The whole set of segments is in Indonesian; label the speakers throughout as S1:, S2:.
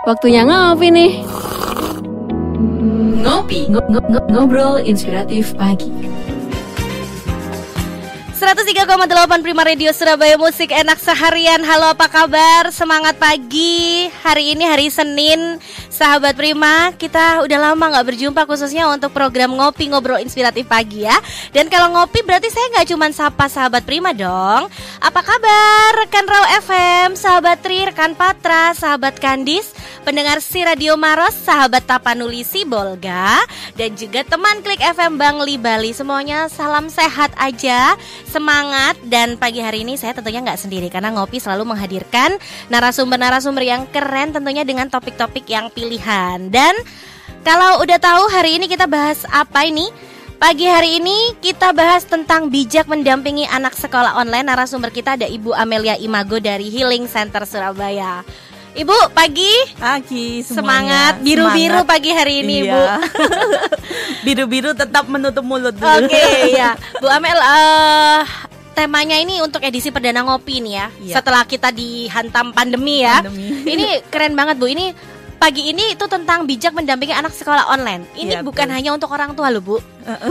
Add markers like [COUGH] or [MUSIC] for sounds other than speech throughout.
S1: Waktunya ngopi nih.
S2: Ngopi, ng ng ng ngobrol inspiratif pagi.
S3: 103,8 Prima Radio Surabaya Musik Enak Seharian Halo apa kabar? Semangat pagi Hari ini hari Senin Sahabat Prima Kita udah lama gak berjumpa khususnya untuk program Ngopi Ngobrol Inspiratif Pagi ya Dan kalau ngopi berarti saya gak cuma sapa sahabat Prima dong Apa kabar? Rekan Raw FM, sahabat Tri, rekan Patra, sahabat Kandis Pendengar si Radio Maros, sahabat Tapanuli Sibolga Dan juga teman Klik FM Bangli Bali. Semuanya salam sehat aja semangat dan pagi hari ini saya tentunya nggak sendiri karena ngopi selalu menghadirkan narasumber-narasumber yang keren tentunya dengan topik-topik yang pilihan. Dan kalau udah tahu hari ini kita bahas apa ini Pagi hari ini kita bahas tentang bijak mendampingi anak sekolah online. Narasumber kita ada Ibu Amelia Imago dari Healing Center Surabaya Ibu pagi
S4: Pagi semuanya.
S3: Semangat biru-biru
S4: Semangat.
S3: pagi hari ini
S4: Iya.
S3: Bu [LAUGHS]
S4: Biru-biru tetap menutup mulut.
S3: Oke [LAUGHS] ya Bu Amel eh temanya ini untuk edisi perdana ngopi nih ya
S4: Iya.
S3: Setelah kita dihantam pandemi ya
S4: Pandemi.
S3: Ini keren banget Bu Ini pagi ini itu tentang bijak mendampingi anak sekolah online Ini
S4: Iya,
S3: bukan
S4: betul.
S3: hanya untuk orang tua loh Bu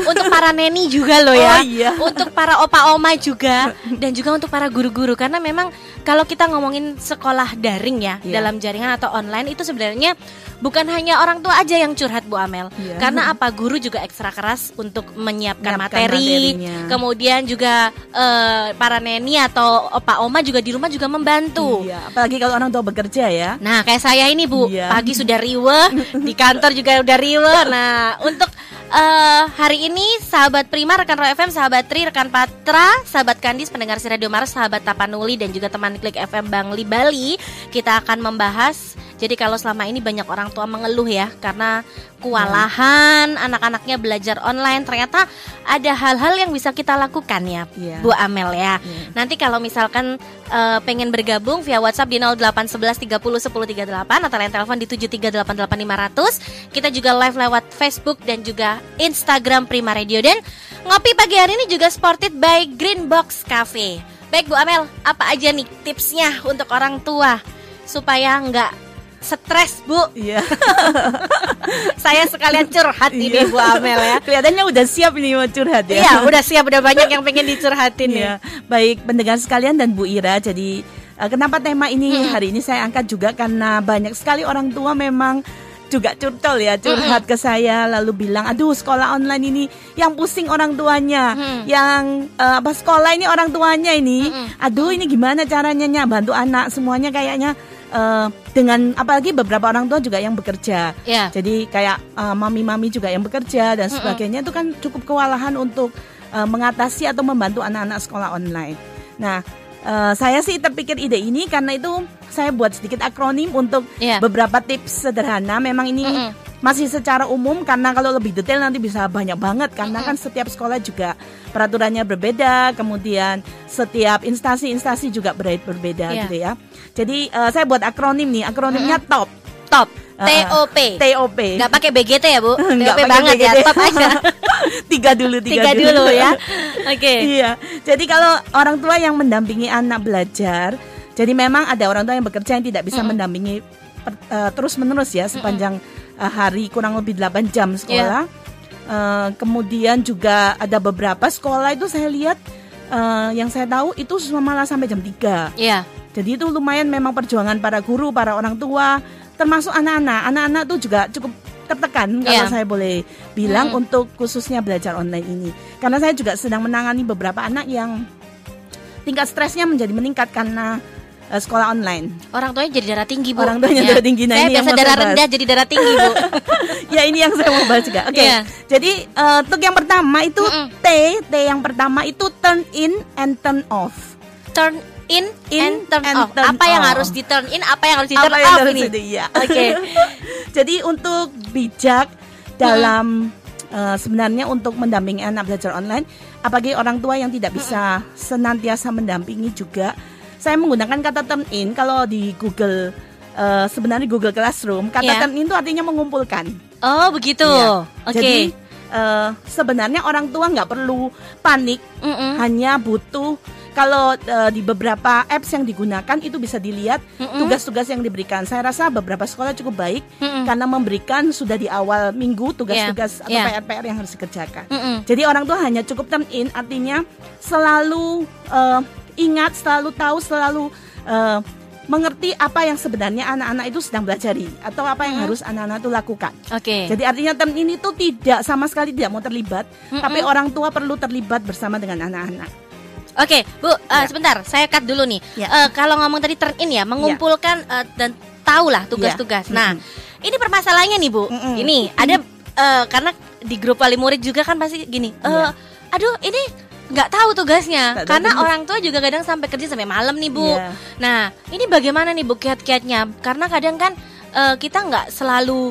S3: Untuk para neni juga loh ya
S4: Oh, iya.
S3: Untuk para opa-oma juga Dan juga untuk para guru-guru Karena memang kalau kita ngomongin sekolah daring ya
S4: Iya.
S3: Dalam jaringan atau online itu sebenarnya Bukan hanya orang tua aja yang curhat Bu Amel
S4: Iya.
S3: Karena apa guru juga ekstra keras untuk menyiapkan
S4: Menyiapkan
S3: materi
S4: materinya.
S3: Kemudian juga eh, para neni atau opa oma juga di rumah juga membantu
S4: Iya, apalagi kalau orang tua bekerja ya.
S3: Nah kayak saya ini Bu
S4: Iya.
S3: Pagi sudah riwe [LAUGHS] Di kantor juga udah riwe Nah untuk eh, hari ini Sahabat Prima, rekan Roy FM, sahabat Tri, rekan Patra Sahabat Kandis, pendengar si Radio Maros Sahabat Tapanuli dan juga teman Klik FM Bangli Bali Kita akan membahas jadi kalau selama ini banyak orang tua mengeluh ya Karena kewalahan anak-anaknya belajar online Ternyata ada hal-hal yang bisa kita lakukan ya
S4: Iya.
S3: Bu Amel ya
S4: Iya.
S3: Nanti kalau misalkan eh, pengen bergabung via WhatsApp di 0811 30 10 38 atau lain telepon di 7388500. Kita juga live lewat Facebook dan juga Instagram Prima Radio dan ngopi pagi hari ini juga supported by Green Box Cafe. Baik Bu Amel, apa aja nih tipsnya untuk orang tua supaya nggak stres Bu?
S4: Iya. [LAUGHS]
S3: Saya sekalian curhat ini
S4: Iya.
S3: Bu Amel ya.
S4: Kelihatannya udah siap nih mau curhat ya.
S3: Iya, udah siap, udah banyak yang pengen dicurhatin.
S4: Iya. Baik pendengar sekalian dan Bu Ira. Jadi eh, kenapa tema ini hari ini saya angkat juga karena banyak sekali orang tua memang juga curcol ya curhat ke saya lalu bilang aduh sekolah online ini yang pusing orang tuanya
S3: Mm.
S4: yang eh, apa sekolah ini orang tuanya ini aduh ini gimana caranya Nya? bantu anak semuanya kayaknya eh, dengan apalagi beberapa orang tua juga yang bekerja
S3: Iya.
S4: jadi kayak uh, mami-mami juga yang bekerja dan sebagainya itu kan cukup kewalahan untuk uh, mengatasi atau membantu anak-anak sekolah online. Nah, uh, saya sih terpikir ide ini karena itu saya buat sedikit akronim untuk
S3: Iya.
S4: beberapa tips sederhana. Memang ini
S3: Mm-mm.
S4: masih secara umum karena kalau lebih detail nanti bisa banyak banget karena kan setiap sekolah juga peraturannya berbeda, kemudian setiap instansi-instansi juga ber- berbeda
S3: Iya.
S4: gitu ya. Jadi uh, saya buat akronim nih, akronimnya TOP.
S3: Top.
S4: Uh,
S3: TOP.
S4: TOP.
S3: Nggak pakai BGT ya Bu?
S4: Nggak
S3: TOP
S4: pakai
S3: banget ya,
S4: BGT.
S3: top aja. [LAUGHS]
S4: tiga dulu, tiga,
S3: Tiga dulu ya. [LAUGHS] Oke.
S4: Iya. Jadi kalau orang tua yang mendampingi anak belajar, jadi memang ada orang tua yang bekerja yang tidak bisa mendampingi terus menerus ya sepanjang eh, hari kurang lebih 8 jam sekolah. Eh, kemudian juga ada beberapa sekolah itu saya lihat eh, yang saya tahu itu malah sampai jam 3
S3: Iya.
S4: jadi itu lumayan memang perjuangan para guru, para orang tua, termasuk anak-anak. Anak-anak tuh juga cukup tertekan
S3: Iya.
S4: kalau saya boleh bilang
S3: Hmm.
S4: untuk khususnya belajar online ini. Karena saya juga sedang menangani beberapa anak yang tingkat stresnya menjadi meningkat karena eh, sekolah online.
S3: Orang tuanya jadi darah tinggi bu.
S4: Orang tuanya darah tinggi. Nah,
S3: Saya
S4: ini
S3: biasa darah
S4: bahas.
S3: rendah jadi darah tinggi bu. [LAUGHS]
S4: ya ini yang saya mau bahas juga. Oke.
S3: Iya.
S4: Jadi eh, untuk yang pertama itu
S3: Mm-mm.
S4: T, T yang pertama itu turn in and turn off.
S3: turn in,
S4: In
S3: and turn
S4: and
S3: off.
S4: turn
S3: apa yang
S4: off.
S3: harus di turn in, apa yang harus di turn
S4: Apa yang
S3: off ini?
S4: iya.
S3: Oke. [LAUGHS]
S4: Jadi untuk bijak dalam eh, sebenarnya untuk mendampingi anak belajar online, apalagi orang tua yang tidak bisa senantiasa mendampingi juga, saya menggunakan kata turn in kalau di Google eh, sebenarnya Google Classroom kata
S3: Iya.
S4: turn in itu artinya mengumpulkan.
S3: Oh begitu.
S4: Iya.
S3: Oke.
S4: Jadi eh, sebenarnya orang tua nggak perlu panik,
S3: Mm-mm.
S4: hanya butuh kalau eh, di beberapa apps yang digunakan itu bisa dilihat tugas-tugas yang diberikan. Saya rasa beberapa sekolah cukup baik
S3: Mm-mm.
S4: karena memberikan sudah di awal minggu tugas-tugas atau
S3: yeah.
S4: PR-PR yang harus dikerjakan.
S3: Mm-mm.
S4: Jadi orang tua hanya cukup turn in, artinya selalu eh, ingat, selalu tahu, selalu eh, mengerti apa yang sebenarnya anak-anak itu sedang pelajari atau apa yang harus anak-anak itu lakukan.
S3: Oke.
S4: Jadi artinya turn in itu tidak sama sekali tidak mau terlibat, tapi orang tua perlu terlibat bersama dengan anak-anak.
S3: Oke, Bu, eh,
S4: Ya.
S3: sebentar, saya cut dulu nih.
S4: Ya.
S3: Eh, kalau ngomong tadi turn in ya, mengumpulkan eh, dan tahulah tugas-tugas.
S4: Ya.
S3: Nah, ini permasalahannya nih, Bu.
S4: Mm-mm.
S3: Ini ada eh, karena di grup wali murid juga kan pasti gini. eh,
S4: Ya.
S3: Aduh, ini nggak tahu tugasnya
S4: tahu
S3: karena
S4: tugas.
S3: orang tua juga kadang sampai kerja sampai malam nih bu.
S4: Iya.
S3: Nah ini bagaimana nih bu kiat-kiatnya? Karena kadang kan eh, kita nggak selalu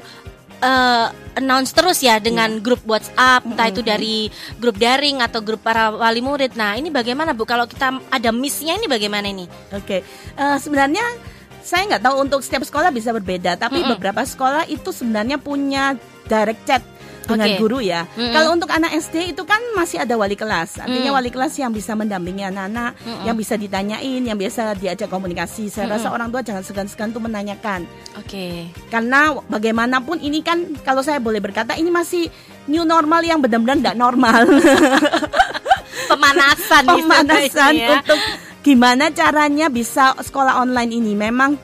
S3: eh, announce terus ya dengan grup WhatsApp, entah itu dari grup daring atau grup para wali murid. Nah ini bagaimana bu? Kalau kita ada missnya ini bagaimana ini?
S4: Oke, Eh, sebenarnya saya nggak tahu untuk setiap sekolah bisa berbeda, tapi
S3: Mm-mm.
S4: beberapa sekolah itu sebenarnya punya direct chat dengan
S3: Oke.
S4: guru ya.
S3: Mm-mm.
S4: Kalau untuk anak SD itu kan masih ada wali kelas, artinya
S3: Mm.
S4: wali kelas yang bisa mendampingi anak-anak, yang bisa ditanyain, yang biasa diajak komunikasi. Saya rasa orang tua jangan segan-segan tuh menanyakan,
S3: Oke.
S4: karena bagaimanapun ini kan kalau saya boleh berkata ini masih new normal yang benar-benar tidak normal. [LAUGHS]
S3: Pemanasan,
S4: pemanasan
S3: istilahnya ya.
S4: untuk gimana caranya bisa sekolah online ini. Memang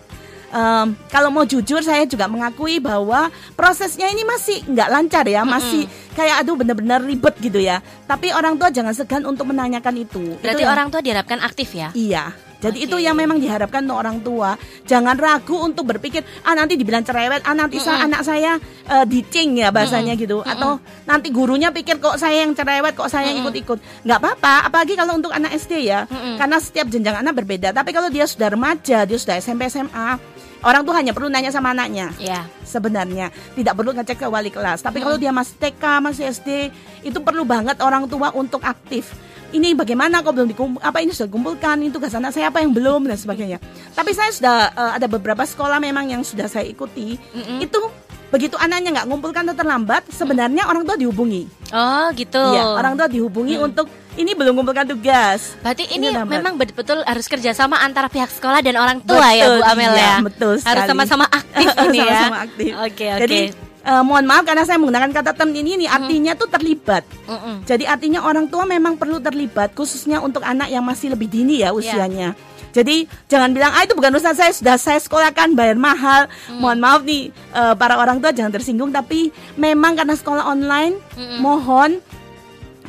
S4: em, kalau mau jujur saya juga mengakui bahwa prosesnya ini masih nggak lancar ya, masih kayak aduh bener-bener ribet gitu ya. Tapi orang tua jangan segan untuk menanyakan itu.
S3: Berarti
S4: Itu yang-
S3: orang tua diharapkan aktif ya?
S4: Iya. Jadi
S3: Oke.
S4: itu yang memang diharapkan untuk orang tua. Jangan ragu untuk berpikir, ah nanti dibilang cerewet, ah nanti sa- anak saya eh, dicing ya bahasanya gitu. Atau nanti gurunya pikir kok saya yang cerewet, kok saya yang ikut-ikut. Nggak apa-apa, apalagi kalau untuk anak SD ya. Karena setiap jenjang anak berbeda. Tapi kalau dia sudah remaja, dia sudah SMP, SMA, orang tuh hanya perlu nanya sama anaknya
S3: Ya.
S4: sebenarnya tidak perlu ngecek ke wali kelas tapi kalau dia masih TK masih SD itu perlu banget orang tua untuk aktif ini bagaimana kok belum dikumpul apa ini sudah dikumpulkan ini tugas anak saya apa yang belum dan sebagainya tapi saya sudah eh, ada beberapa sekolah memang yang sudah saya ikuti itu begitu anaknya nggak ngumpulkan atau terlambat sebenarnya orang tua dihubungi
S3: Oh gitu.
S4: ya orang tua dihubungi untuk ini belum ngumpulkan tugas
S3: Berarti ini
S4: Ini
S3: memang betul-betul harus kerjasama antara pihak sekolah dan orang tua ya
S4: Betul,
S3: Bu Amel
S4: iya,
S3: ya.
S4: betul
S3: Harus
S4: sekali.
S3: sama-sama aktif [LAUGHS] ini ya.
S4: sama-sama aktif
S3: Oke oke.
S4: jadi eh, mohon maaf karena saya menggunakan kata term ini ini artinya tuh terlibat
S3: Mm-mm.
S4: Jadi artinya orang tua memang perlu terlibat khususnya untuk anak yang masih lebih dini ya usianya. Jadi jangan bilang ah itu bukan urusan saya sudah saya sekolahkan bayar mahal. Mohon maaf nih eh, para orang tua jangan tersinggung tapi memang karena sekolah online mohon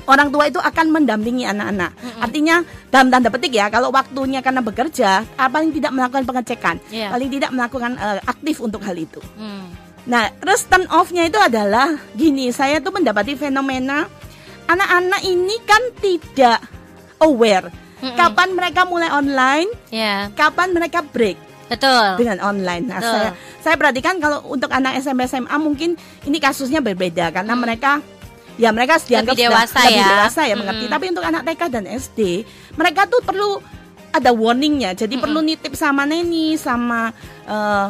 S4: orang tua itu akan mendampingi anak-anak. Artinya dalam tanda petik ya kalau waktunya karena bekerja ah, paling tidak melakukan pengecekan,
S3: Iya.
S4: paling tidak melakukan eh, aktif untuk hal itu.
S3: Hmm.
S4: Nah, terus turn off-nya itu adalah gini, saya tuh mendapati fenomena anak-anak ini kan tidak aware kapan mereka mulai online,
S3: Ya
S4: kapan mereka break
S3: betul.
S4: dengan online. Nah,
S3: Betul.
S4: saya saya perhatikan kalau untuk anak SMP SMA mungkin ini kasusnya berbeda karena mereka ya mereka dianggap
S3: Lebih
S4: sudah
S3: dewasa
S4: lebih
S3: ya.
S4: dewasa ya mengerti. Tapi untuk anak TK dan SD, mereka tuh perlu ada warningnya. Jadi perlu nitip sama neni sama eh,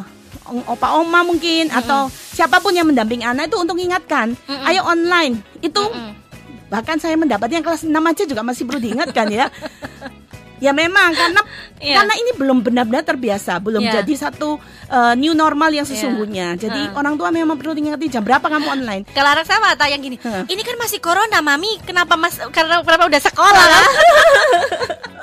S4: opa oma mungkin atau siapa pun yang mendampingi anak itu untuk ingatkan, ayo online. Itu bahkan saya mendapatnya yang kelas 6 aja juga masih perlu diingatkan ya. [LAUGHS] Ya memang karena
S3: Iya.
S4: karena ini belum benar-benar terbiasa, belum
S3: Iya.
S4: jadi satu uh, new normal yang sesungguhnya. Jadi orang tua memang perlu diingati jam berapa kamu online.
S3: Kalau anak sama atau yang gini,
S4: Hah.
S3: ini kan masih corona, mami. Kenapa mas? Karena kenapa udah sekolah? [LAUGHS]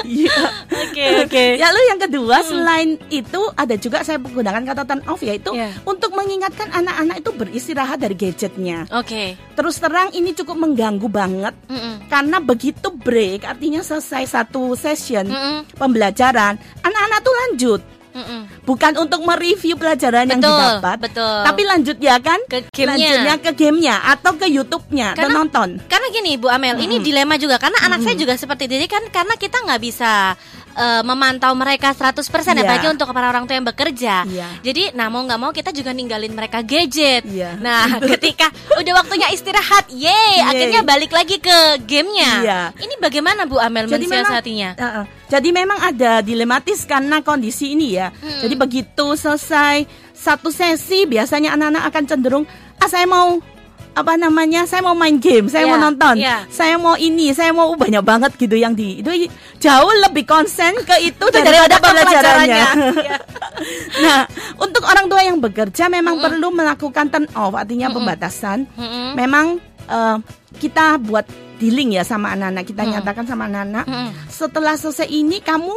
S4: Iya.
S3: Oke oke.
S4: Ya lalu yang kedua selain itu ada juga saya menggunakan kata turn off yaitu
S3: Iya.
S4: untuk mengingatkan anak-anak itu beristirahat dari gadgetnya.
S3: Oke.
S4: Terus terang ini cukup mengganggu banget
S3: Mm-mm.
S4: karena begitu break artinya selesai satu session
S3: Mm-mm.
S4: pembelajaran anak-anak tuh lanjut
S3: Mm-mm.
S4: bukan untuk mereview pelajaran yang
S3: Betul,
S4: didapat
S3: betul.
S4: tapi lanjut ya kan
S3: Ke gamenya.
S4: lanjutnya ke gamenya atau ke YouTube-nya dan
S3: Karena-
S4: nonton
S3: Karena gini Bu Amel, ini dilema juga karena anak saya juga seperti itu. Jadi kan karena kita nggak bisa eh, memantau mereka 100% ya
S4: Iya.
S3: apalagi untuk para orang tua yang bekerja.
S4: Iya.
S3: Jadi nah mau nggak mau kita juga ninggalin mereka gadget.
S4: Iya.
S3: Nah, [LAUGHS] ketika udah waktunya istirahat, yeay,
S4: Yeay.
S3: akhirnya balik lagi ke gamenya.
S4: Iya.
S3: Ini bagaimana Bu Amel mensiasatinya?
S4: Heeh. jadi memang ada dilematis karena kondisi ini ya.
S3: Hmm.
S4: Jadi begitu selesai satu sesi biasanya anak-anak akan cenderung ah saya mau apa namanya saya mau main game saya
S3: Iya,
S4: mau nonton
S3: iya.
S4: saya mau ini saya mau banyak banget gitu yang di itu jauh lebih konsen ke itu
S3: Daripada
S4: pembelajarannya
S3: pelajarannya. Iya. [LAUGHS]
S4: nah untuk orang tua yang bekerja memang
S3: Mm-mm.
S4: perlu melakukan turn off artinya
S3: Mm-mm.
S4: pembatasan
S3: Mm-mm.
S4: memang eh, kita buat dealing ya sama anak-anak kita
S3: Mm.
S4: nyatakan sama anak-anak
S3: Mm-mm.
S4: setelah selesai ini kamu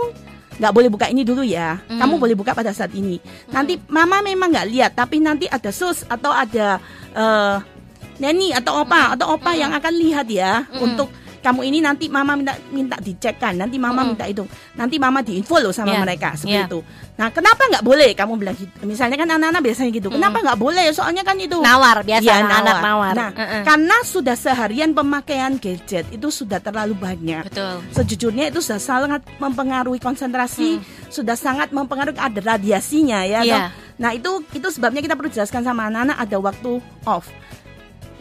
S4: nggak boleh buka ini dulu ya.
S3: Hmm.
S4: Kamu boleh buka pada saat ini. Nanti mama memang nggak lihat, tapi nanti ada sus atau ada eh neni atau opa atau opa yang akan lihat ya
S3: Hmm.
S4: untuk kamu ini nanti mama minta minta dicekkan, nanti mama
S3: Hmm.
S4: minta itu, nanti mama diinfo loh sama
S3: Yeah.
S4: mereka seperti
S3: Yeah.
S4: itu. Nah kenapa nggak boleh kamu bilang gitu? Misalnya kan anak-anak biasanya gitu, kenapa nggak boleh? Soalnya kan itu.
S3: Nawar biasa
S4: Iya,
S3: anak-anak nawar.
S4: Nah,
S3: Heeh.
S4: karena sudah seharian pemakaian gadget itu sudah terlalu banyak.
S3: Betul.
S4: Sejujurnya itu sudah sangat mempengaruhi konsentrasi, sudah sangat mempengaruhi ada radiasinya ya. Toh. Nah itu itu sebabnya kita perlu jelaskan sama anak-anak ada waktu off.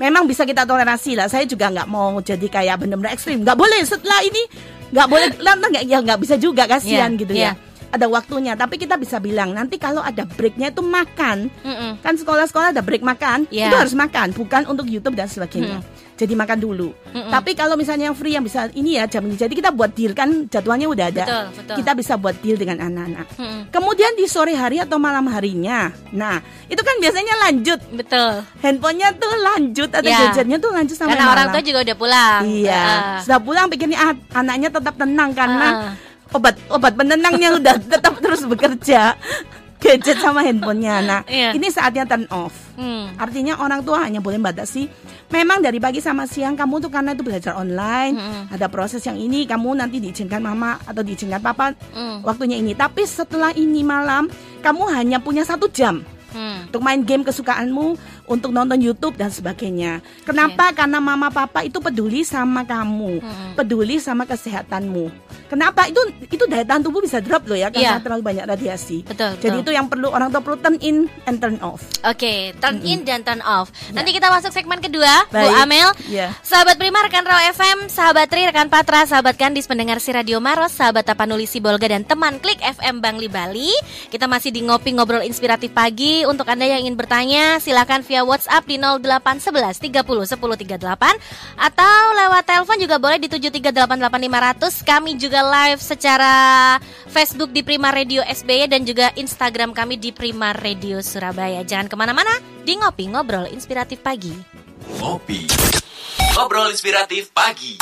S4: Memang bisa kita toleransi lah. Saya juga nggak mau jadi kayak benar-benar ekstrim. Nggak boleh setelah ini nggak boleh [LAUGHS] lantas nggak ya nggak bisa juga kasihan
S3: Iya,
S4: gitu
S3: iya.
S4: ya. Ada waktunya. Tapi kita bisa bilang nanti kalau ada breaknya itu makan.
S3: Mm-mm.
S4: Kan sekolah-sekolah ada break makan,
S3: Iya.
S4: itu harus makan, bukan untuk YouTube dan sebagainya. Jadi makan dulu.
S3: Mm-mm.
S4: Tapi kalau misalnya yang free yang bisa ini ya jam ini. Jadi kita buat deal kan jadwalnya udah ada.
S3: Betul, betul.
S4: Kita bisa buat deal dengan anak-anak.
S3: Mm-mm.
S4: Kemudian di sore hari atau malam harinya. Nah, itu kan biasanya lanjut.
S3: Betul.
S4: Handphonenya tuh lanjut atau
S3: Ya.
S4: gadgetnya tuh lanjut sampai
S3: Karena orang
S4: malam.
S3: tua juga udah pulang.
S4: Iya.
S3: Heeh.
S4: Sudah pulang pikirnya ah, anaknya tetap tenang karena
S3: Heeh.
S4: obat obat penenangnya [LAUGHS] udah tetap terus bekerja. Gadget sama handphonenya. Nah,
S3: Iya.
S4: ini saatnya turn off.
S3: Hmm.
S4: Artinya orang tua hanya boleh batasi Memang dari pagi sama siang kamu tuh karena itu belajar online
S3: Mm-mm.
S4: Ada proses yang ini kamu nanti diizinkan mama atau diizinkan papa
S3: Mm.
S4: Waktunya ini Tapi setelah ini malam Kamu hanya punya satu jam
S3: Hmm.
S4: Untuk main game kesukaanmu Untuk nonton Youtube dan sebagainya Kenapa? Karena mama papa itu peduli sama kamu
S3: Mm-mm.
S4: Peduli sama kesehatanmu Kenapa? Itu itu daya tahan tubuh bisa drop loh ya Karena
S3: Iya.
S4: terlalu banyak radiasi
S3: Betul,
S4: Jadi
S3: betul.
S4: itu yang perlu orang tua perlu turn in and turn off
S3: Oke, turn in dan turn off. Nanti kita masuk segmen kedua, Bu
S4: Baik.
S3: Amel.
S4: Iya.
S3: Sahabat Prima, rekan Raw FM, sahabat Tri, rekan Patra, sahabat Kandis, pendengar si Radio Maros, sahabat Tapanuli Sibolga dan teman Klik FM Bangli Bali. Kita masih di ngopi ngobrol inspiratif pagi. Untuk Anda yang ingin bertanya, silakan via WhatsApp di 0811 30 10 38 atau lewat telepon juga boleh di 7388500. Kami juga live secara Facebook di Prima Radio SBY dan juga Instagram kami di Prima Radio Surabaya. Jangan ke mana-mana, di ngopi ngobrol inspiratif pagi.
S1: Ngopi. Ngobrol inspiratif pagi.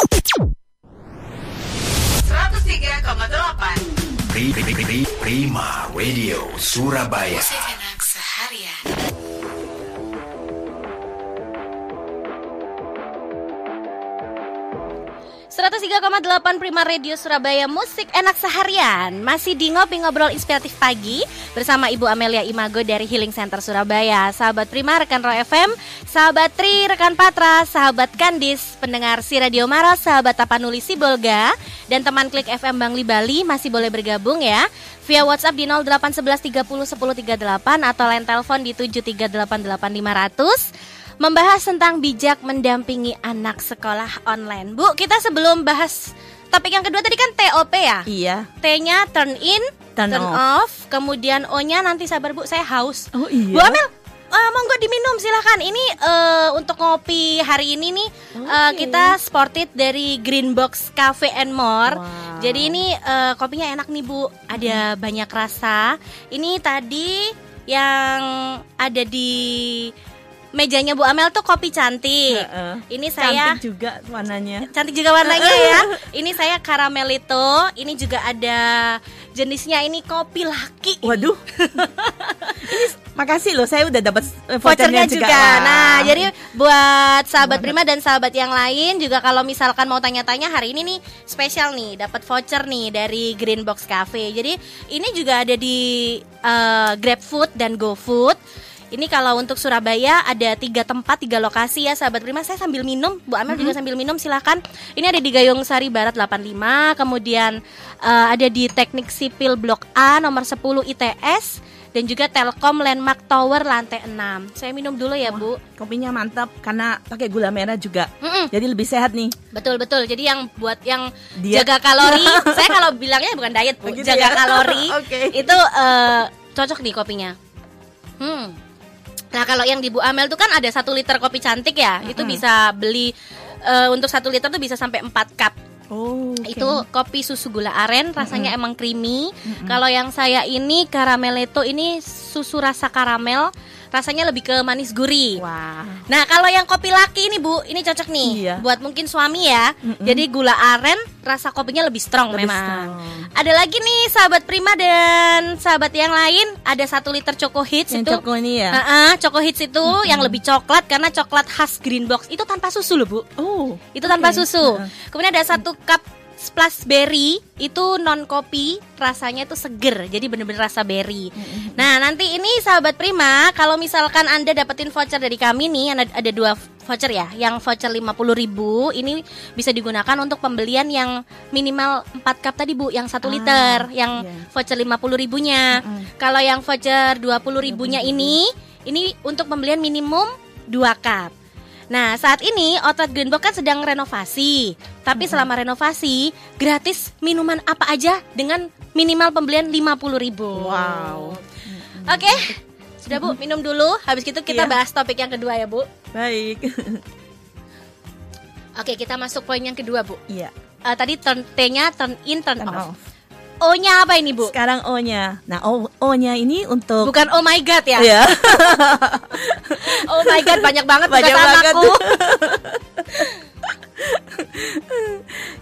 S5: 103,8
S1: Pri, pri, pri, pri- Prima Radio Surabaya.
S5: Musik enak seharian
S3: 103,8 Prima Radio Surabaya Musik enak seharian. Masih di Ngopi Ngobrol Inspiratif Pagi Bersama Ibu Amelia Imago dari Healing Center Surabaya. Sahabat Prima, rekan Ro FM Sahabat Tri, rekan Patra Sahabat Kandis, pendengar si Radio Maros Sahabat Tapanuli Sibolga Dan teman Klik FM Bangli Bali. Masih boleh bergabung ya Via WhatsApp di 0811 30 10 38 Atau line telepon di 7388500 membahas tentang bijak mendampingi anak sekolah online. Bu, kita sebelum bahas topik yang kedua tadi kan TOP ya?
S4: Iya.
S3: T-nya turn in,
S4: Turn
S3: off. kemudian O-nya nanti sabar Bu, saya haus.
S4: Oh iya.
S3: Bu Amel, eh, monggo diminum silahkan. Ini eh, untuk ngopi hari ini nih eh,
S4: Oke.
S3: kita sported dari Green Box Cafe and More.
S4: Wow.
S3: Jadi ini eh, kopinya enak nih Bu, ada banyak rasa. Ini tadi yang ada di mejanya Bu Amel tuh kopi cantik.
S4: Heeh.
S3: Ini saya
S4: Cantik juga warnanya.
S3: cantik juga warnanya ya. Ini saya karamelito. Ini juga ada jenisnya ini kopi laki.
S4: Waduh. [LAUGHS] Ini makasih loh saya udah dapat eh,
S3: vouchernya juga.
S4: Wah.
S3: Nah, jadi buat sahabat Prima dan sahabat yang lain juga kalau misalkan mau tanya-tanya hari ini nih spesial nih, dapat voucher nih dari Green Box Cafe. Jadi ini juga ada di eh, GrabFood dan GoFood. Ini kalau untuk Surabaya ada tiga tempat, tiga lokasi ya sahabat Prima. Saya sambil minum, Bu Amel juga sambil minum silahkan. Ini ada di Gayung Sari Barat 85, kemudian eh, ada di Teknik Sipil Blok A nomor 10 ITS dan juga Telkom Landmark Tower lantai 6. Saya minum dulu ya, Bu.
S4: Kopinya mantap karena pakai gula merah juga.
S3: Mm-mm.
S4: Jadi lebih sehat nih.
S3: Betul betul. Jadi yang buat yang
S4: Diet.
S3: jaga kalori, [LAUGHS] saya kalau bilangnya bukan diet, Bu.
S4: Begitu
S3: jaga
S4: ya?
S3: kalori. [LAUGHS]
S4: Oke.
S3: Itu eh, cocok nih kopinya. Hmm. Nah kalau yang di Bu Amel tuh kan ada satu liter kopi cantik ya, itu bisa beli eh, untuk satu liter tuh bisa sampai 4 cup.
S4: Oh, oke.
S3: Itu kopi susu gula aren, rasanya emang creamy. Kalau yang saya ini karameleto ini susu rasa karamel, rasanya lebih ke manis gurih.
S4: Wah.
S3: Nah kalau yang kopi laki ini bu, ini cocok nih
S4: Iya.
S3: buat mungkin suami ya. Jadi gula aren, rasa kopinya lebih strong
S4: Lebih
S3: memang.
S4: strong.
S3: Ada lagi nih sahabat Prima dan sahabat yang lain, ada satu liter Choco Hits
S4: Yang
S3: itu.
S4: Choco ini ya.
S3: Heeh, Choco Hits itu yang lebih coklat karena coklat khas Green Box itu tanpa susu loh bu.
S4: Oh,
S3: Itu tanpa susu.
S4: Heeh.
S3: Kemudian ada satu cup splash berry itu non kopi, rasanya itu seger. Jadi bener-bener rasa berry. Nah, nanti ini sahabat Prima, kalau misalkan Anda dapetin voucher dari kami nih, ada, ada dua voucher ya. Yang voucher 50.000 ini bisa digunakan untuk pembelian yang minimal 4 cup tadi Bu, yang 1
S4: Ah,
S3: liter, yang
S4: iya.
S3: voucher 50 ribunya. Kalau yang voucher 20 ribunya ini, ini untuk pembelian minimum 2 cup. Nah, saat ini Outlet Greenbox kan sedang renovasi. Tapi selama renovasi, gratis minuman apa aja dengan minimal pembelian 50 ribu.
S4: Wow.
S3: Oke, sudah Bu, minum dulu. Habis itu kita
S4: Iya.
S3: bahas topik yang kedua ya Bu.
S4: Baik.
S3: Oke, kita masuk poin yang kedua Bu.
S4: Iya.
S3: Eh, tadi turn T-nya turn in, turn,
S4: Turn
S3: off.
S4: off.
S3: O-nya apa ini Bu?
S4: Sekarang O-nya. Nah, O-nya ini untuk
S3: Bukan oh my god ya?
S4: ya. [LAUGHS]
S3: Oh my god, banyak banget
S4: Banyak banget.
S3: anakku. [LAUGHS]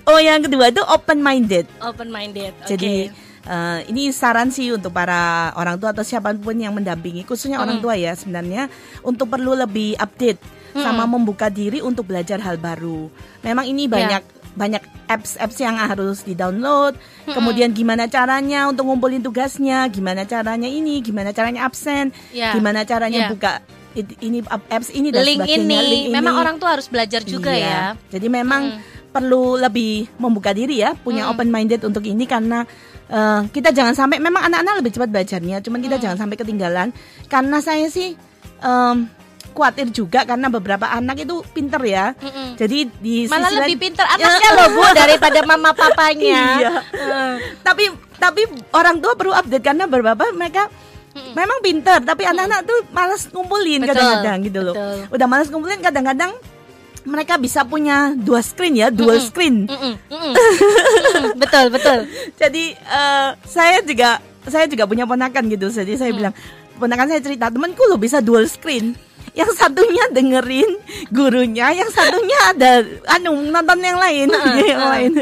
S4: O yang kedua itu open minded.
S3: Open minded.
S4: Jadi eh, ini saran sih untuk para orang tua atau siapa pun yang mendampingi, khususnya orang tua ya sebenarnya untuk perlu lebih update sama membuka diri untuk belajar hal baru. Memang ini banyak banyak apps-apps yang harus di-download. Kemudian gimana caranya untuk ngumpulin tugasnya, gimana caranya ini, gimana caranya absen,
S3: Ya.
S4: gimana caranya
S3: Ya.
S4: buka ini apps ini dan
S3: link
S4: sebagainya.
S3: ini,
S4: Link
S3: memang
S4: ini.
S3: orang tuh harus belajar juga
S4: Iya.
S3: ya.
S4: Jadi memang perlu lebih membuka diri ya, punya
S3: Hmm.
S4: open minded untuk ini karena eh, kita jangan sampai memang anak-anak lebih cepat belajarnya, cuman
S3: Hmm.
S4: kita jangan sampai ketinggalan. Karena saya sih em, khawatir juga karena beberapa anak itu pinter ya.
S3: Mm-mm.
S4: Jadi di
S3: Malah
S4: sisi
S3: lebih
S4: lain-
S3: pinter anaknya loh bu daripada mama papanya. [LAUGHS]
S4: Iya. tapi tapi orang tua perlu update karena beberapa mereka memang pinter tapi anak-anak tuh malas ngumpulin
S3: Betul,
S4: kadang-kadang gitu loh.
S3: betul.
S4: Udah malas ngumpulin kadang-kadang mereka bisa punya dua screen ya, dual screen.
S3: Mm-mm, mm-mm. Mm-mm, betul betul. [LAUGHS]
S4: Jadi eh, saya juga saya juga punya ponakan gitu. Jadi saya bilang ponakan saya cerita temanku loh bisa dual screen. Yang satunya dengerin gurunya, yang satunya ada anu nonton yang lain, [LAUGHS] yang lain.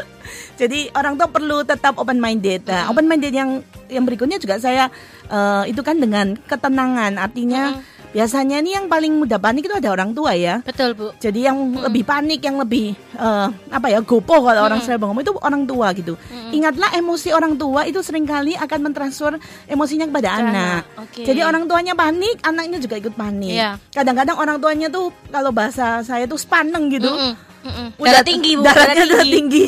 S4: [LAUGHS] Jadi orang tua perlu tetap open minded. Nah, open minded yang yang berikutnya juga saya eh, itu kan dengan ketenangan. Artinya biasanya ini yang paling mudah panik itu ada orang tua ya.
S3: Betul bu.
S4: Jadi yang lebih panik, yang lebih eh, apa ya gopoh kalau orang saya ngomong itu orang tua gitu. Ingatlah emosi orang tua itu sering kali akan mentransfer emosinya kepada
S3: Ke
S4: anak.
S3: oke.
S4: Jadi orang tuanya panik, anaknya juga ikut panik.
S3: Iya.
S4: Kadang-kadang orang tuanya tuh kalau bahasa saya tuh spaneng gitu.
S3: Mm-mm, mm-mm.
S4: Udah
S3: Darah tinggi bu.
S4: darahnya
S3: darah
S4: darah tinggi.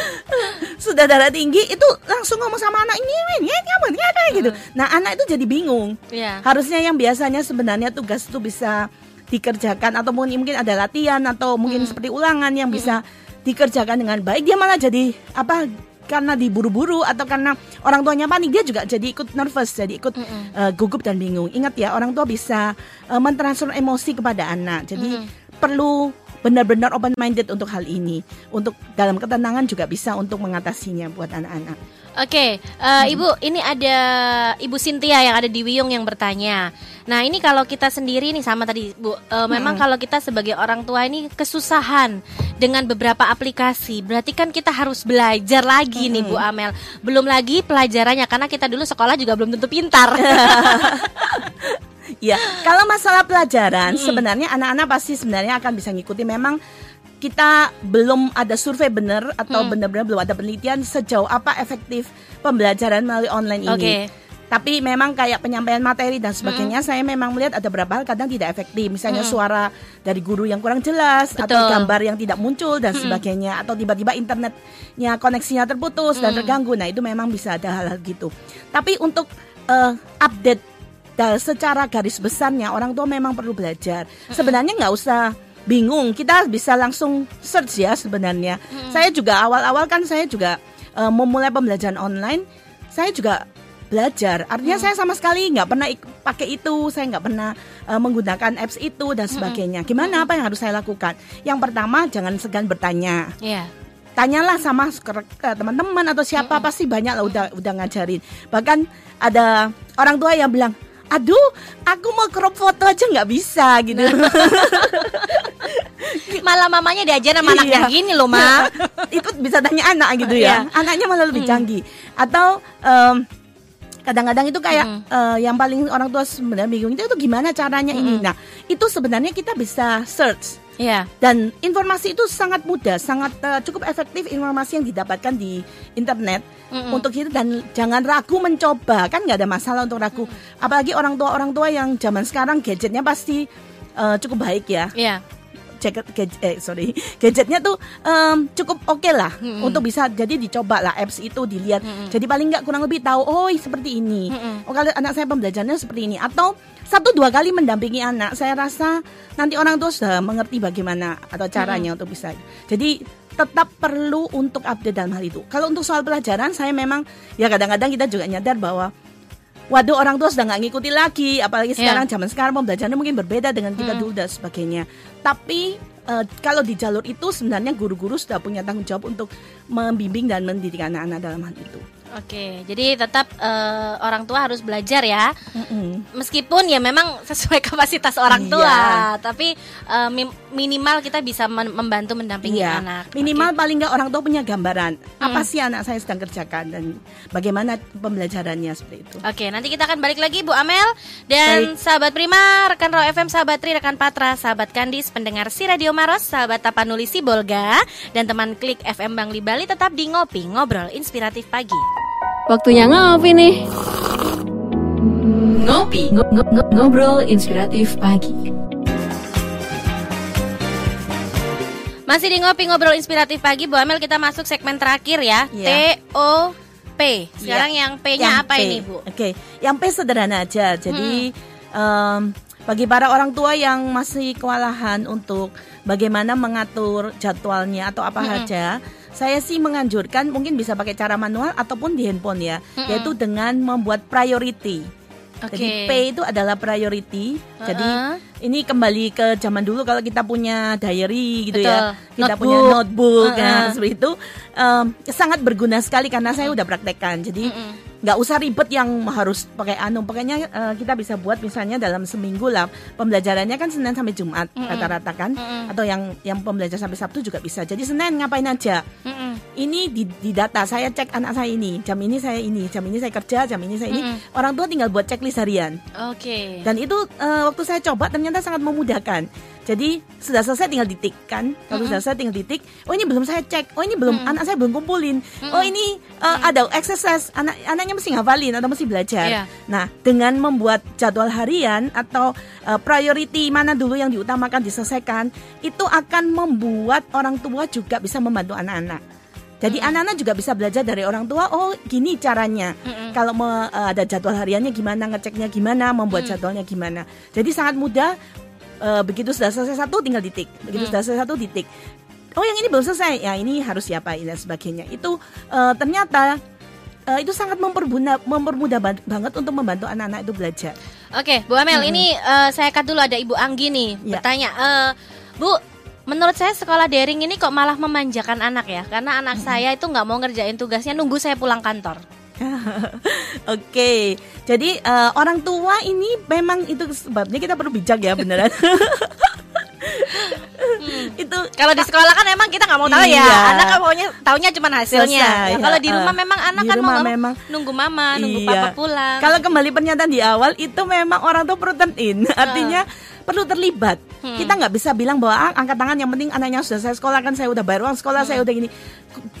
S4: [LAUGHS] Sudah darah tinggi itu langsung ngomong sama anaknya, "Ini kamu apa gitu. Nah, anak itu jadi bingung.
S3: Iya.
S4: Harusnya yang biasanya sebenarnya tugas itu bisa dikerjakan atau mungkin mungkin ada latihan atau mungkin seperti ulangan yang bisa dikerjakan dengan baik dia malah jadi apa karena diburu-buru atau karena orang tuanya panik dia juga jadi ikut nervous jadi ikut eh, gugup dan bingung ingat ya orang tua bisa eh, mentransfer emosi kepada anak jadi perlu benar-benar open minded untuk hal ini untuk dalam ketenangan juga bisa untuk mengatasinya buat anak-anak
S3: Oke, eh, Ibu, ini ada Ibu Sintia yang ada di Wiyung yang bertanya. Nah, ini kalau kita sendiri nih sama tadi, Bu, eh, memang kalau kita sebagai orang tua ini kesusahan dengan beberapa aplikasi, berarti kan kita harus belajar lagi nih, Bu Amel. Belum lagi pelajarannya karena kita dulu sekolah juga belum tentu pintar. [LAUGHS]
S4: Ya, kalau masalah pelajaran sebenarnya anak-anak pasti sebenarnya akan bisa ngikuti. Memang kita belum ada survei benar atau benar-benar belum ada penelitian sejauh apa efektif pembelajaran melalui online ini.
S3: Oke.
S4: Tapi memang kayak penyampaian materi dan sebagainya, saya memang melihat ada beberapa hal kadang tidak efektif. Misalnya suara dari guru yang kurang jelas atau
S3: Betul.
S4: gambar yang tidak muncul dan sebagainya, atau tiba-tiba internetnya koneksinya terputus dan terganggu. Nah itu memang bisa ada hal-hal gitu. Tapi untuk eh, update da- secara garis besarnya orang tua memang perlu belajar. Sebenarnya nggak usah bingung, kita bisa langsung search ya sebenarnya. Saya juga awal-awal kan saya juga eh, memulai pembelajaran online, saya juga belajar. Artinya saya sama sekali nggak pernah pakai itu, saya nggak pernah eh, menggunakan apps itu dan sebagainya. Gimana apa yang harus saya lakukan? Yang pertama jangan segan bertanya.
S3: Iya.
S4: Tanyalah sama ke teman-teman atau siapa pasti banyak lah udah udah ngajarin. Bahkan ada orang tua yang bilang, aduh, aku mau crop foto aja nggak bisa gitu. [LAUGHS]
S3: Malah mamanya diajar sama anak
S4: Iya.
S3: yang gini loh, Ma. [LAUGHS]
S4: itu bisa tanya anak gitu ya.
S3: Iya.
S4: Anaknya malah lebih canggih. Atau em, kadang-kadang itu kayak
S3: Mm.
S4: eh, yang paling orang tua sebenarnya bingung itu, itu gimana caranya ini. Nah, itu sebenarnya kita bisa search
S3: Iya.
S4: dan informasi itu sangat mudah, sangat eh, cukup efektif informasi yang didapatkan di internet
S3: Mm-mm.
S4: untuk itu dan jangan ragu mencoba kan nggak ada masalah untuk ragu. Apalagi orang tua orang tua yang zaman sekarang gadgetnya pasti eh, cukup baik ya
S3: Iya.
S4: Gadget, gadget eh sorry. [LAUGHS] Gadgetnya tuh em, cukup oke lah
S3: Mm-mm.
S4: untuk bisa jadi dicoba lah apps itu dilihat. Jadi paling nggak kurang lebih tahu oh seperti ini.
S3: Mm-mm.
S4: oh kalau anak saya pembelajarannya seperti ini. Atau satu dua kali mendampingi anak saya rasa nanti orang tua sudah mengerti bagaimana atau caranya untuk bisa. Jadi tetap perlu untuk update dalam hal itu. Kalau untuk soal pelajaran saya memang ya kadang-kadang kita juga nyadar bahwa Waduh orang tua sudah nggak ngikuti lagi, apalagi
S3: Iya.
S4: sekarang zaman sekarang pembelajarannya mungkin berbeda dengan kita dulu dan sebagainya. Tapi eh, kalau di jalur itu sebenarnya guru-guru sudah punya tanggung jawab untuk membimbing dan mendidik anak-anak dalam hal itu.
S3: Oke, jadi tetap eh, orang tua harus belajar ya.
S4: Mm-mm.
S3: Meskipun ya memang [LAUGHS] sesuai kapasitas orang
S4: Iya.
S3: tua, tapi eh, mim- minimal kita bisa men- membantu mendampingi
S4: Iya,
S3: anak.
S4: minimal paling nggak orang tua punya gambaran apa sih anak saya sedang kerjakan dan bagaimana pembelajarannya seperti itu.
S3: Oke, nanti kita akan balik lagi Bu Amel dan sahabat Prima, rekan Raw FM, sahabat Tri, rekan Patra, sahabat Kandis, pendengar si Radio Maros, sahabat Tapanuli Sibolga, dan teman Klik FM Bangli Bali tetap di ngopi ngobrol inspiratif pagi.
S2: Waktunya ngopi nih. Ngopi, ngo- ngo- ngo- ngobrol inspiratif pagi.
S3: Masih di ngopi ngobrol inspiratif pagi, Bu Amel kita masuk segmen terakhir ya.
S4: Iya.
S3: T O P. Sekarang yang P-nya
S4: Yang
S3: apa
S4: P.
S3: ini, Bu?
S4: Oke, yang P sederhana aja. Jadi em, bagi para orang tua yang masih kewalahan untuk bagaimana mengatur jadwalnya atau apa saja, saya sih menganjurkan mungkin bisa pakai cara manual ataupun di handphone ya, yaitu dengan membuat priority.
S3: Oke.
S4: Jadi P itu adalah priority. Jadi
S3: Uh-uh.
S4: ini kembali ke zaman dulu kalau kita punya diary gitu ya,
S3: Betul.
S4: kita
S3: Notebook.
S4: punya notebook
S3: Uh-uh.
S4: ya, seperti itu em, sangat berguna sekali karena saya udah praktekkan. Jadi nggak usah ribet yang harus pakai anu. Pokoknya eh, kita bisa buat misalnya dalam seminggu lah pembelajarannya kan Senin sampai Jumat rata-rata kan, atau yang yang pembelajar sampai Sabtu juga bisa. Jadi Senin ngapain aja?
S3: Mm-mm.
S4: Ini di, di data saya cek anak saya ini, jam ini saya ini, jam ini saya kerja, jam ini saya ini. Orang tua tinggal buat checklist harian.
S3: Oke.
S4: Dan itu eh, waktu saya coba ternyata sangat memudahkan. Jadi sudah selesai tinggal ditik kan. Kalau sudah selesai tinggal ditik. Oh ini belum saya cek. Oh ini belum anak saya belum kumpulin. Oh ini eh, ada exercise anak anaknya mesti ngafalin atau mesti belajar.
S3: Iya.
S4: Nah dengan membuat jadwal harian atau eh, priority mana dulu yang diutamakan diselesaikan itu akan membuat orang tua juga bisa membantu anak-anak. Jadi anak-anak juga bisa belajar dari orang tua. Oh, gini caranya. Kalau mau eh, ada jadwal hariannya gimana, ngeceknya gimana, membuat jadwalnya gimana. Jadi sangat mudah. Eh, begitu sudah selesai satu, tinggal ditik. Begitu sudah selesai satu, ditik. Oh, yang ini belum selesai. Ya, ini harus siapain dan sebagainya. Itu eh, ternyata eh, itu sangat mempermudah, mempermudah ban- banget untuk membantu anak-anak itu belajar.
S3: Oke, Bu Amel, ini eh, saya cut dulu ada Ibu Anggi nih
S4: Ya.
S3: bertanya, eh, Bu, menurut saya sekolah daring ini kok malah memanjakan anak ya? Karena anak saya itu nggak mau ngerjain tugasnya, nunggu saya pulang kantor. [LAUGHS]
S4: Oke, jadi eh, orang tua ini memang itu sebabnya kita perlu bijak ya beneran. [LAUGHS] itu
S3: Kalau di sekolah kan emang kita nggak mau tahu ya,
S4: Iya.
S3: anak kan maunya taunya cuma hasilnya.
S4: Selesai,
S3: Ya, kalau di
S4: ya,
S3: rumah
S4: eh.
S3: memang anak kan mau
S4: rumah
S3: mau
S4: memang.
S3: nunggu mama, nunggu
S4: Iya.
S3: papa pulang.
S4: Kalau kembali pernyataan di awal itu memang orang tuh turn in, artinya perlu terlibat.
S3: Hmm.
S4: Kita nggak bisa bilang bahwa ah, angkat tangan yang penting anaknya sudah saya sekolah kan saya udah bayar uang sekolah saya udah gini.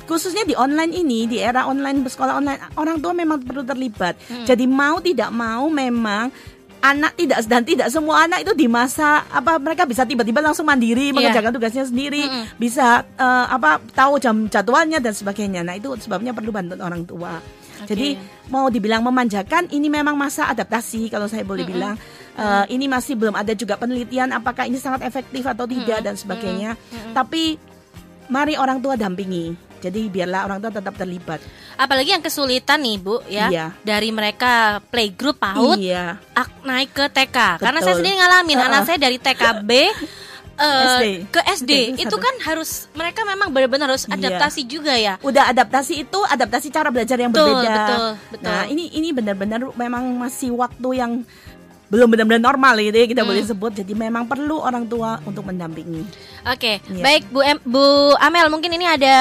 S4: Khususnya di online ini, di era online sekolah online, orang tua memang perlu terlibat. Jadi mau tidak mau memang anak tidak dan tidak semua anak itu di masa apa mereka bisa tiba-tiba langsung mandiri mengerjakan tugasnya sendiri, bisa eh, apa tahu jam jadwalnya dan sebagainya. Nah, itu sebabnya perlu bantuan orang tua. Jadi mau dibilang memanjakan ini memang masa adaptasi kalau saya boleh bilang Eh, ini masih belum ada juga penelitian apakah ini sangat efektif atau tidak dan sebagainya. Tapi mari orang tua dampingi. Jadi biarlah orang tua tetap terlibat.
S3: Apalagi yang kesulitan nih Bu ya.
S4: Iya.
S3: Dari mereka playgroup PAUD
S4: Iya.
S3: naik ke TK. Karena saya
S4: Betul.
S3: sendiri ngalamin
S4: Uh-uh.
S3: anak saya dari TKB [LAUGHS] eh,
S4: SD.
S3: ke SD. Itu
S4: satu.
S3: kan harus mereka memang benar-benar harus
S4: Iya.
S3: adaptasi juga ya.
S4: Udah adaptasi itu adaptasi cara belajar yang
S3: Betul,
S4: berbeda.
S3: betul, betul.
S4: Nah, ini ini benar-benar memang masih waktu yang belum benar-benar normal gitu ya kita
S3: Hmm.
S4: boleh sebut. Jadi memang perlu orang tua untuk mendampingi.
S3: Oke,
S4: Iya.
S3: baik Bu em, Bu Amel, mungkin ini ada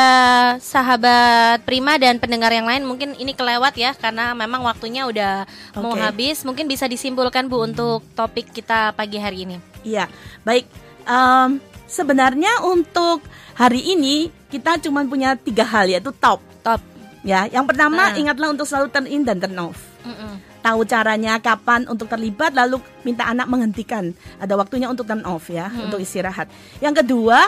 S3: sahabat Prima dan pendengar yang lain mungkin ini kelewat ya karena memang waktunya udah mau
S4: Oke.
S3: habis. Mungkin bisa disimpulkan Bu untuk topik kita pagi hari ini.
S4: Iya, baik. Em, sebenarnya untuk hari ini kita cuma punya tiga hal yaitu top.
S3: Top.
S4: Ya, yang pertama
S3: Ah.
S4: ingatlah untuk selalu turn in dan turn off.
S3: Mm-mm.
S4: Tahu caranya kapan untuk terlibat, lalu minta anak menghentikan. Ada waktunya untuk turn off ya,
S3: Hmm.
S4: untuk istirahat. Yang kedua,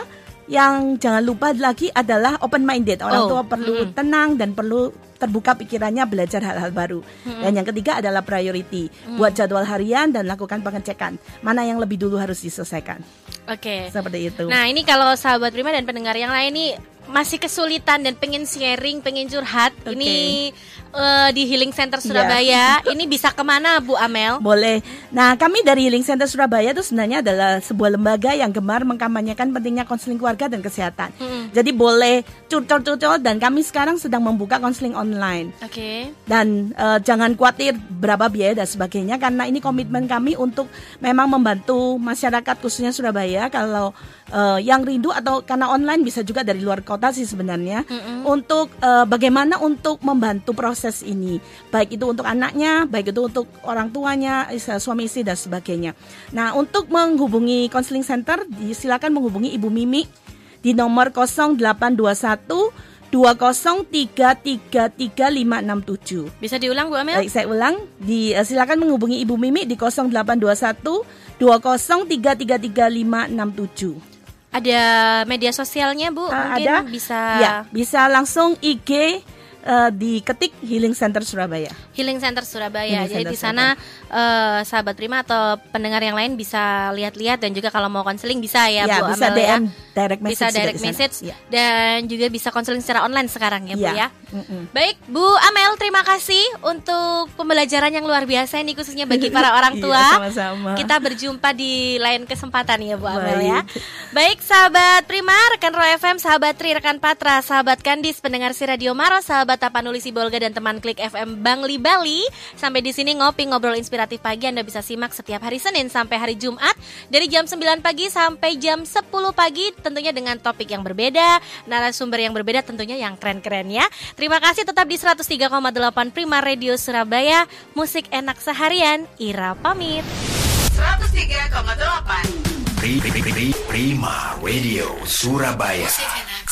S4: yang jangan lupa lagi adalah open minded. Orang
S3: Oh,
S4: tua perlu
S3: mm-mm.
S4: tenang dan perlu terbuka pikirannya belajar hal-hal baru. Dan yang ketiga adalah priority.
S3: Mm.
S4: Buat jadwal harian dan lakukan pengecekan. Mana yang lebih dulu harus diselesaikan.
S3: Oke.
S4: Seperti itu.
S3: Nah ini kalau sahabat Prima dan pendengar yang lain nih masih kesulitan dan pengen sharing, pengen curhat,
S4: Oke.
S3: ini eh, di Healing Center
S4: Iya.
S3: Surabaya, ini bisa ke mana Bu Amel?
S4: Boleh. Nah, kami dari Healing Center Surabaya itu sebenarnya adalah sebuah lembaga yang gemar mengkampanyekan pentingnya konseling keluarga dan kesehatan.
S3: Mm-mm.
S4: Jadi boleh curcol-curcol dan kami sekarang sedang membuka konseling online.
S3: Oke.
S4: Dan eh, jangan khawatir berapa biaya dan sebagainya karena ini komitmen kami untuk memang membantu masyarakat khususnya Surabaya kalau eh, yang rindu atau karena online bisa juga dari luar kota sih sebenarnya
S3: Mm-mm.
S4: untuk eh, bagaimana untuk membantu proses ini baik itu untuk anaknya baik itu untuk orang tuanya is- suami istri dan sebagainya. Nah untuk menghubungi konseling center silakan menghubungi Ibu Mimi di nomor 0821 203333567.
S3: Bisa diulang Bu Amel?
S4: Baik, saya ulang. Di eh, silakan menghubungi Ibu Mimi di 0821 203333567.
S3: Ada media sosialnya Bu? Mungkin
S4: ada.
S3: bisa
S4: Ya, bisa langsung IG eh, diketik Healing Center Surabaya.
S3: Healing Center Surabaya.
S4: Healing
S3: Jadi
S4: Center
S3: di sana eh, sahabat Prima atau pendengar yang lain bisa lihat-lihat dan juga kalau mau konseling bisa ya,
S4: Ya,
S3: Bu
S4: bisa
S3: Amel ya.
S4: DM direct message
S3: Bisa direct message
S4: Ya.
S3: dan juga bisa konseling secara online sekarang ya Bu
S4: Ya.
S3: ya.
S4: Mm-mm.
S3: Baik, Bu Amel, terima kasih untuk pembelajaran yang luar biasa ini khususnya bagi para [LAUGHS] orang
S4: Iya,
S3: tua.
S4: sama-sama.
S3: Kita berjumpa di lain kesempatan ya Bu Amel ya.
S4: Baik.
S3: Baik, sahabat Prima, rekan Roy FM, sahabat Tri, rekan Patra, sahabat Kandis, pendengar si Radio Maros, sahabat Tapanuli Sibolga dan teman Klik FM Bangli Bali. Sampai di sini ngopi ngobrol inspiratif pagi Anda bisa simak setiap hari Senin sampai hari Jumat dari jam 9 pagi sampai jam 10 pagi tentunya dengan topik yang berbeda, narasumber yang berbeda tentunya yang keren-keren ya. Terima kasih tetap di 103,8 Prima Radio Surabaya. Musik enak seharian, Ira pamit.
S1: 103,8 Pri- Pri- Pri- Prima Radio Surabaya.
S2: Musik enak